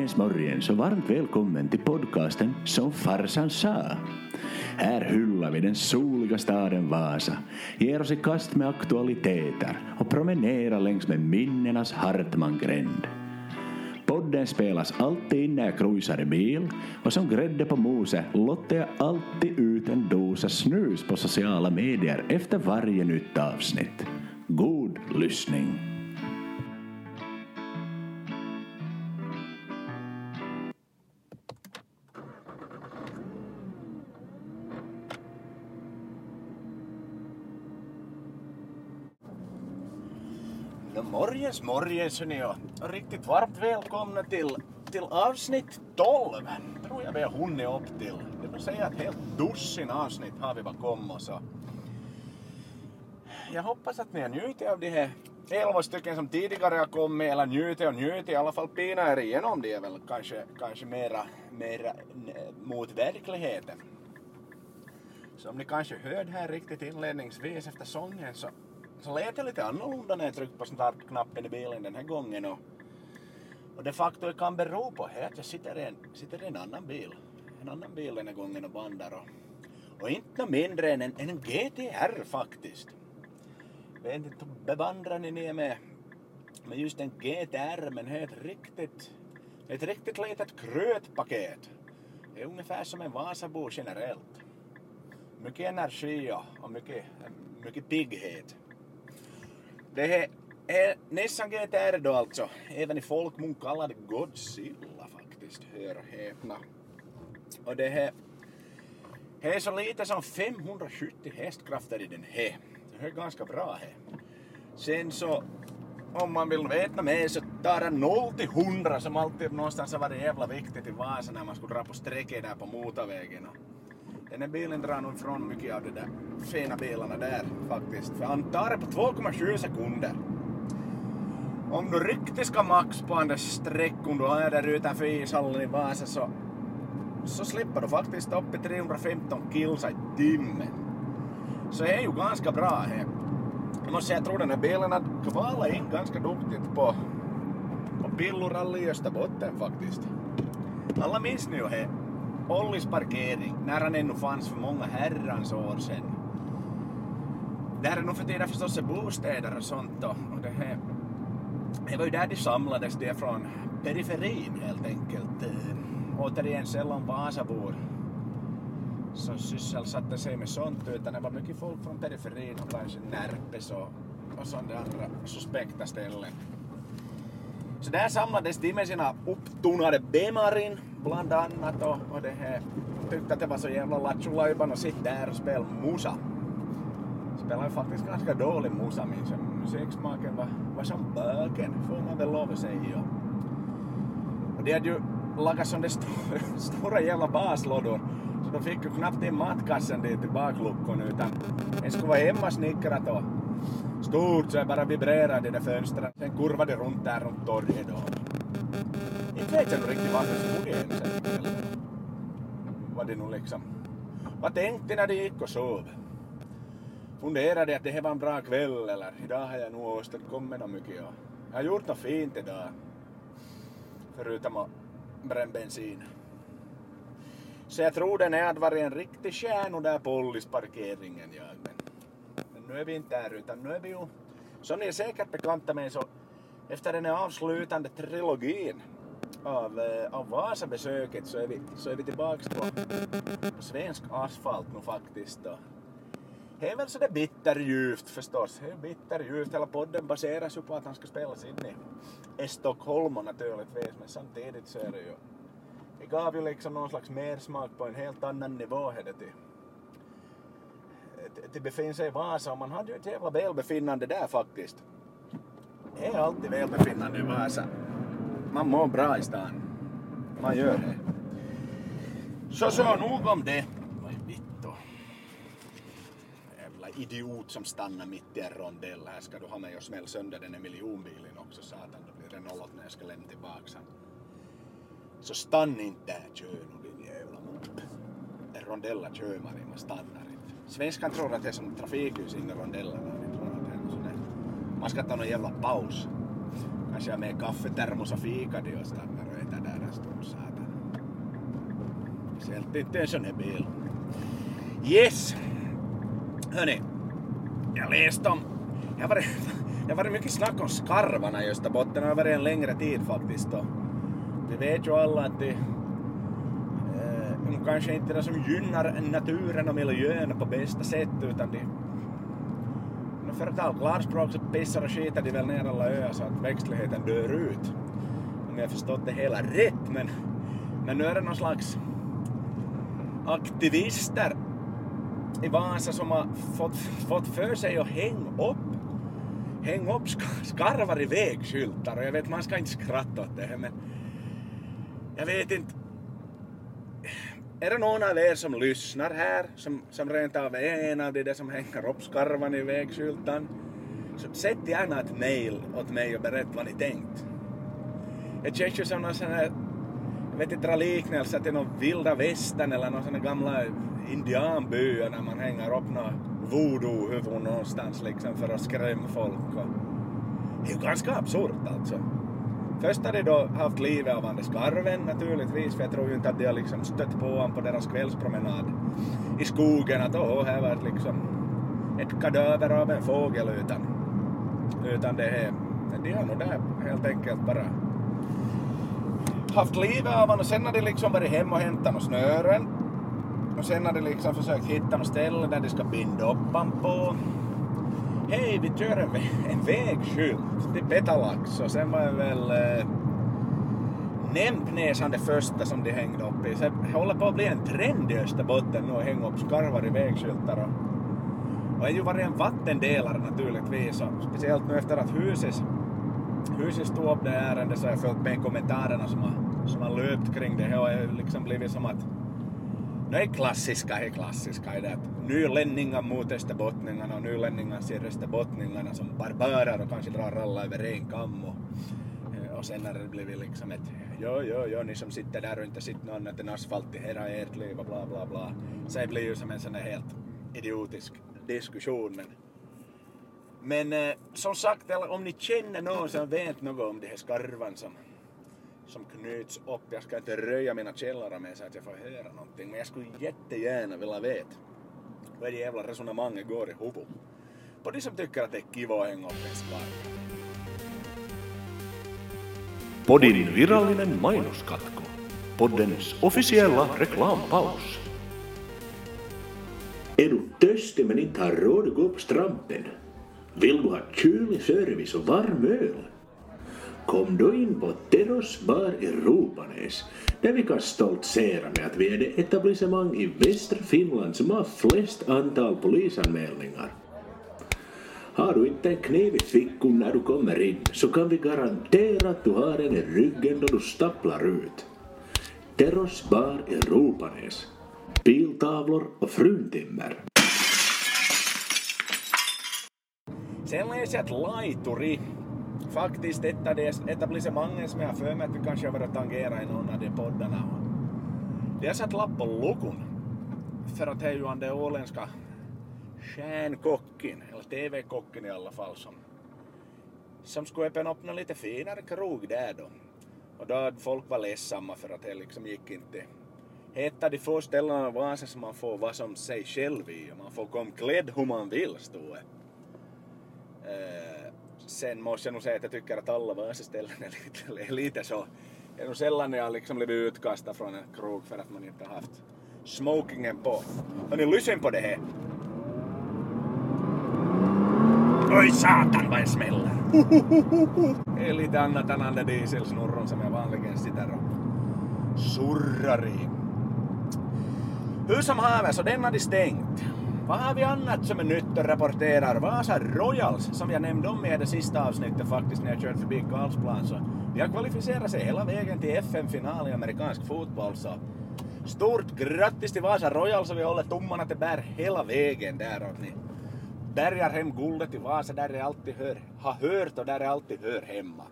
Morgens morgens och varmt välkommen till podcasten Som farsan sa. Här hyllar vi den soliga staden Vasa, ger oss i kast med aktualiteter och promenerar längs med minnenas Hartmangränd. Podden spelas alltid in när jag cruisar i bil och som grädde på moset lottar jag alltid ut en dosa snus på sociala medier efter varje nytt avsnitt. God lyssning! Morgens, morgens hörni och riktigt varmt välkomna till, till avsnitt 12. Tror jag vi har hunnit upp till. Det vill säga ett helt dussin avsnitt har vi bakom oss. Jag hoppas att ni har njutit av de här 11 stycken som tidigare har kommit, eller njutit och njutit, i alla fall pina er igenom det är väl kanske, kanske mera, mera mot verkligheten. Som ni kanske hörde här riktigt inledningsvis efter sången så, så lät det lite annorlunda när jag tryckte på startknappen i bilen den här gången. Och, och det faktum kan bero på här att jag sitter i, en, sitter i en annan bil. En annan bil den här gången och bandar. Och, och inte mindre än en, en GTR faktiskt. Jag vet inte hur ni ner med, med just en GTR men det är ett riktigt, ett riktigt litet krötpaket. Det är ungefär som en Vasabo generellt mycket energi och- och mycket, mycket pigghet. Det här är nästan GTR då alltså, även i folkmun kallad Godzilla faktiskt, hör och häpna. Och det är, det är så lite som 570 hästkrafter i den här. Det är ganska bra här. Sen så, om man vill veta mer så tar den 0 till 100 som alltid någonstans har varit jävla viktigt i Vasa när man skulle dra på strecket där på motorvägen. Den här bilen drar nog ifrån mycket av de där fina bilarna där faktiskt. För han tar det på 2,7 sekunder. Om du riktigt ska max på den där sträckan du har där utanför ishallen i Vasa så, så slipper du faktiskt upp i 315 kilsa i timmen. Så det är ju ganska bra här. Jag måste säga, jag tror den här bilen har kvalat in ganska duktigt på, på pillurally i Österbotten faktiskt. Alla minns ni ju här Ollis parkering, när han ännu fanns för många herrans år sedan. Där är nog för tiden förstås bostäder och sånt och, och det här. Det var ju där de samlades, det från periferin helt enkelt. Eh, återigen sällan Vasabor som sysselsatte sig med sånt utan det var mycket folk från periferin och kanske Närpes och, och sådana andra suspekta ställen. Så där samlades de med sina upptonade bemarin bland annat och, och det här tyckte att det var så jävla lattjo att sitta där och spela musa. Spelade faktiskt ganska dålig musa minns jag. Musiksmaken var, var som böken, får man väl lov att säga. Och de hade ju lagat sådana stora, stora jävla baslådor så de fick ju knappt in matkassen dit till bakluckan utan det skulle vara hemmasnickrat och stort så det bara vibrerade i de fönstren. Sen kurvade runt där runt torget då. Inte vet jag nog riktigt varför det stod igen sen. Vad det nu liksom... Vad tänkte när de gick och sov? Funderade att det här var en bra kväll eller idag har jag nog åstadkommit något mycket och jag har gjort något fint idag. Förutom att bränna bensin. Så jag tror den hade varit en riktig stjärna där på Ollisparkeringen jag. Men, men nu är vi inte där utan nu är vi ju, som ni är säkert bekanta med så efter den här avslutande trilogin av, eh, av Vasabesöket så är vi, så är vi tillbaks på, på svensk asfalt nu faktiskt. Och det är väl sådär bitterljuvt förstås. Det är bitterljuvt. Hela podden baseras ju på att han ska spelas in i, Stockholm naturligtvis. Men samtidigt så är det ju... Det gav ju liksom någon slags mersmak på en helt annan nivå. Här till, till- befinna sig i Vasa och man hade ju ett jävla välbefinnande där faktiskt. Det är alltid välbefinnande i Vasa. Man mår bra i stan. Man gör det. Så så, nog om det. Vad vittu. Jävla idiot som stannar mitt i en rondell. Här ska du ha mig och smäll sönder den här miljonbilen också satan. Då blir det nollat när jag ska lämna tillbaks. Så stanna inte där, kör nu din jävla mopp. En rondella kör man i, man stannar. Svenskan tror att det är som trafikljus inne i rondellerna. Det. Man ska ta någon jävla paus. Kanske jag med kaffetermos och fika de och stannar och äter där en stund satan. Speciellt inte en sån här bil. Yes! Hörni, jag läste om... Jag jag har varit mycket snack om skarvarna i Österbotten. Det har varit en längre tid faktiskt. Och vi vet ju alla att de, kanske inte är det som gynnar naturen och miljön på bästa sätt utan de för att tala klarspråk så pissar och skiter de väl ner alla öar så att växtligheten dör ut. Om jag förstått det hela rätt men, men nu är det någon slags aktivister i Vasa som har fått, fått för sig att hänga upp hänga upp sk- skarvar i vägskyltar och jag vet man ska inte skratta åt det här men jag vet inte är det någon av er som lyssnar här, som, som rent av är en av de där som hänger upp skarvan i vägskyltan, så sätt gärna ett mail åt mig och berätta vad ni tänkt. Det känns ju som någon sån här, jag vet inte, dra liknelse till någon vilda västern eller någon sån här gamla indianby när man hänger upp några voodoo-huvud någonstans liksom för att skrämma folk. Och det är ju ganska absurt alltså. Först har de då haft livet av Anders Garven naturligtvis, för jag tror ju inte att de har liksom stött på honom på deras kvällspromenad i skogen att åh, här var ett liksom ett kadaver av en fågel utan, utan det här, de har nog där helt enkelt bara haft livet av honom. Och sen har de liksom varit hem och hämtat några snören. Och sen har de liksom försökt hitta något ställe där de ska binda upp honom på hej, vi kör en, en vägskylt till Petalax och sen var det väl eh, Nämpnäsan det första som de hängde upp i. Så det håller på att bli en trend i Österbotten nu att hänga upp skarvar i vägskyltar och, och det har ju varit en vattendelare naturligtvis och speciellt nu efter att huset huset stod upp det ärendet så har jag följt med kommentarerna som har, som har löpt kring det. Det har liksom blivit som att nu är klassiska, är klassiska är det att nylänningar mot österbottningarna och nylänningar ser österbottningarna som barbarer och kanske drar alla över en kam och, eh, och sen har det blivit liksom ett jo, jo, jo, ni som sitter där och inte sett någon annat än asfalt i hela ert liv och bla bla bla. Så det blir ju som en sån här helt idiotisk diskussion men men eh, som sagt, eller om ni känner någon som vet något om de här skarvan som som knyts upp. Jag ska inte röja mina källare med så att jag får höra någonting, men jag skulle jättegärna vilja veta vad jävla resonemanget går i huvudet. På de som tycker att det är kiva att hänga upp en skarv. Podin virallinen mainoskatko. Poddens officiella reklampaus. Är du törstig men inte har råd att gå på stranden? Vill du ha kylig service och varm öl? Kom då in på Teros bar i Ropanäs där vi kan stoltsera med att vi är det etablissemang i västra Finland som har flest antal polisanmälningar. Har du inte en kniv i fickan när du kommer in så kan vi garantera att du har en i ryggen då du stapplar ut. Teros bar i Ropanäs. Piltavlor och fruntimmer. Sen läser jag att Laituri, faktiskt ett av de etablissemangen som jag har för mig att vi kanske har varit tangera i någon av de poddarna. De har satt lapp på lukun för att det är ju han den åländska stjärnkocken, eller TV-kocken i alla fall, som, som skulle öppna upp någon lite finare krog där då. Och då hade folk var ledsamma för att det liksom gick inte. Ett av de få ställena i Vasa som man får vara som sig själv i och man får komma klädd hur man vill, stod det. Eh, sen nog säga att jag tycker att alla Vasaställen är lite, är lite så. Det är nog sällan jag har liksom blivit utkastad från en krog för att man inte har haft smokingen på. Hörni, lyssna på det här. Oj satan vad det smäller! Det är lite annat än den där dieselsnurron som jag vanligen sitter och surrar i. Hur som haver, så den hade stängt. Vad har vi annat som är nytt och rapporterar? Vasa Royals, som jag nämnde om i det sista avsnittet faktiskt när jag körde förbi Karlsplan, så de har kvalificerat sig hela vägen till FM-final i amerikansk fotboll. Så stort grattis till Vasa Royals och vi håller tummarna till bär hela vägen där och ni bärgar hem guldet i Vasa där det alltid hör, har hört och där det alltid hör hemma.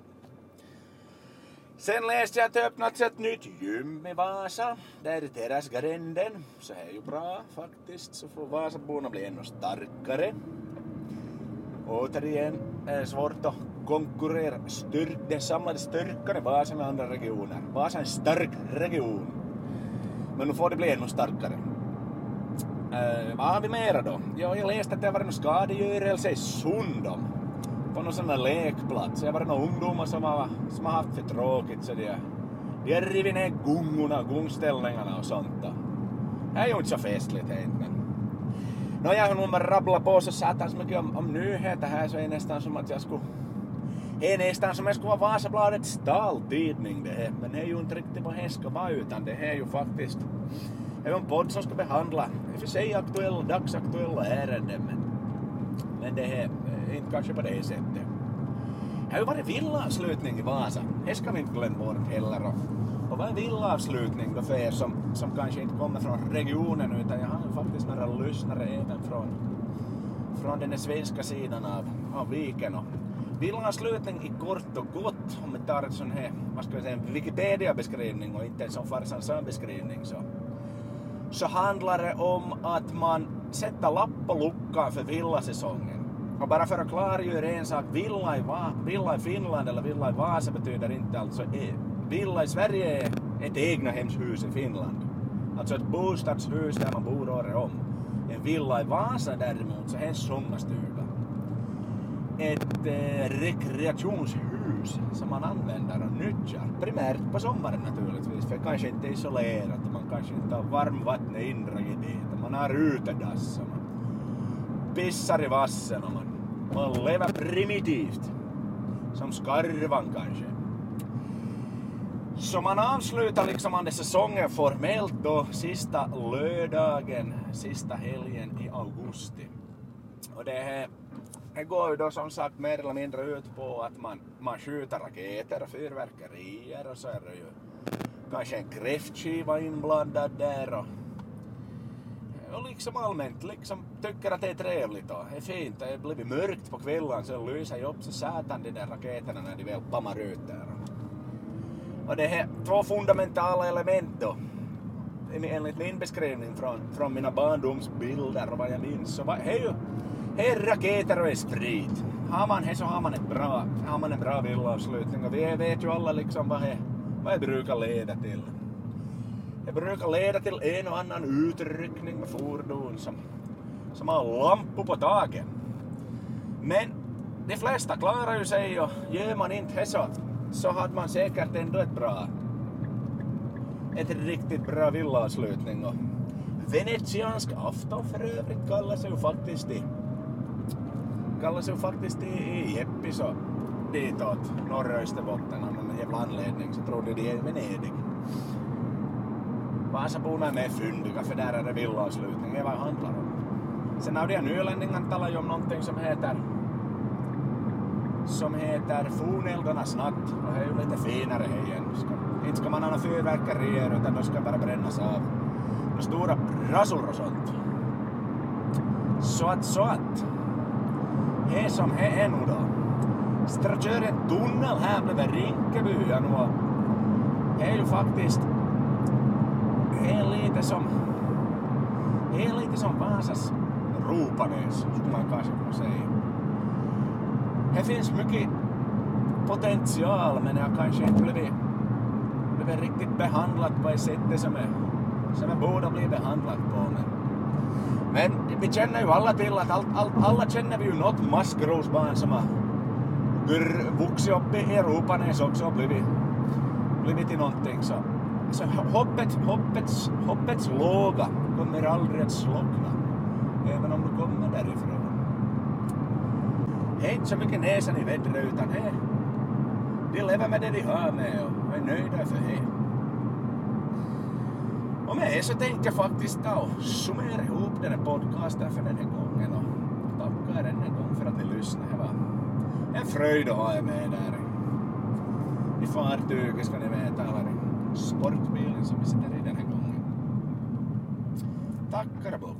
Sen läste jag att det öppnats ett nytt gym i Vasa, där i Terrasgränden. Så det är ju bra faktiskt, så får Vasaborna bli ännu starkare. återigen är svårt att konkurrera styrk, den samlade styrkan i Vasa med andra regioner. Vasa är en stark region. Men nu får det bli ännu starkare. Äh, vad har vi mera då? Ja, jag läste att det har varit någon skadegörelse i Sundom. På någon sån där lekplats. Har varit några ungdomar som har, som har haft för tråkigt så de, de har rivit ner gungorna, gungställningarna och sånt. Det är ju inte så festligt men No jag har nog bara rabblat på så satans mycket om, om nyheter här så är det nästan som att jag skulle... Det är nästan som jag skulle vara Vasabladets taltidning det här. Men det är ju inte riktigt vad det ska vara utan det här är ju faktiskt... Det är en podd som ska behandla, i och för sig aktuella, dagsaktuella ärenden men... Men det är eh, inte kanske på det sättet. Det har ju varit villaavslutning i Vasa. Det ska vi inte glömma bort heller. Och vad är villaavslutning då för er som, som kanske inte kommer från regionen utan jag har ju faktiskt några lyssnare även från, från den svenska sidan av, av viken. Och i kort och gott, om vi tar en sån här, vad ska jag säga, Wikipedia-beskrivning och inte en sån farsan-beskrivning så, så handlar det om att man sätter lapp på luckan för villasäsongen. Och bara för att klargöra en sak, villa i, Va villa i Finland eller villa i Vasa betyder inte alltså e villa i Sverige är ett egnahemshus i Finland. Alltså ett bostadshus där man bor året om. En villa i Vasa däremot så är en sommarstuga. Ett eh, rekreationshus som man använder och nyttjar. Primärt på sommaren naturligtvis, för kanske inte isolerat och man kanske inte har varmvattnet indraget dit. Man har utedass och man pissar i vassen och man, man lever primitivt. Som skarvan kanske. Så man avslutar liksom den säsongen formellt då sista lördagen, sista helgen i augusti. Och det här, det går ju då som sagt mer eller mindre ut på att man, man skjuter raketer och fyrverkerier och så är det ju kanske en kräftskiva inblandad där och, och liksom allmänt liksom tycker att det är trevligt och det är fint. Det blir mörkt på kvällen så lyser ju upp så satan de där raketerna när de väl pammar ut där. Och det är två fundamentala element då. Enligt min beskrivning från, från mina barndomsbilder och vad jag minns så var det ju det är raketer och sprit. Har man det så har man, ett bra, har man en bra villavslutning och vi vet ju alla liksom vad det, vad det brukar leda till. Det brukar leda till en och annan utryckning med fordon som, som har lampor på taket. Men de flesta klarar ju sig och gör man inte det så så hade man säkert ändå ett bra, ett riktigt bra villavslutning. Och venetiansk afton för övrigt kallas ju faktiskt i, kallas ju faktiskt i, i Jeppis och ditåt norra Österbotten av någon jävla anledning så trodde de är Venedig. Vasaborna är fyndiga för där är det villavslutning, det är vad det handlar om. Sen har de nylänningarna talat ju om någonting som heter som heter Forneldarnas natt och det är ju lite finare igen. Inte ska man ha några fyrverkerier utan då ska bara brännas av. Och stora brasor och sånt. Så att, så att. Det som är nu då. En tunnel här bredvid Rinkeby nu. Det är ju faktiskt det är lite som det är lite som Vasas Ropanäs, skulle man kanske kunna säga det finns mycket potential men jag kanske inte blivit, blivit riktigt behandlat på det sättet som jag, som jag borde bli behandlad på. Men, men vi känner ju alla till att all, all, alla känner vi ju något maskrosbarn som har vuxit upp i Europanäs också och blivit, blivit till någonting. Så, så hoppet, hoppets, hoppets låga kommer aldrig att slockna även om du kommer därifrån det är inte så mycket näsan i vädret utan det, de lever med det de har med och är nöjda för det. Och med det så tänkte jag faktiskt ta och summera ihop den här podcasten för den här gången och tackar än en gång för att ni lyssnade. Det var en fröjd att ha er med där i fartyget ska ni veta, eller i sportbilen som vi sitter i den här gången. Tackar och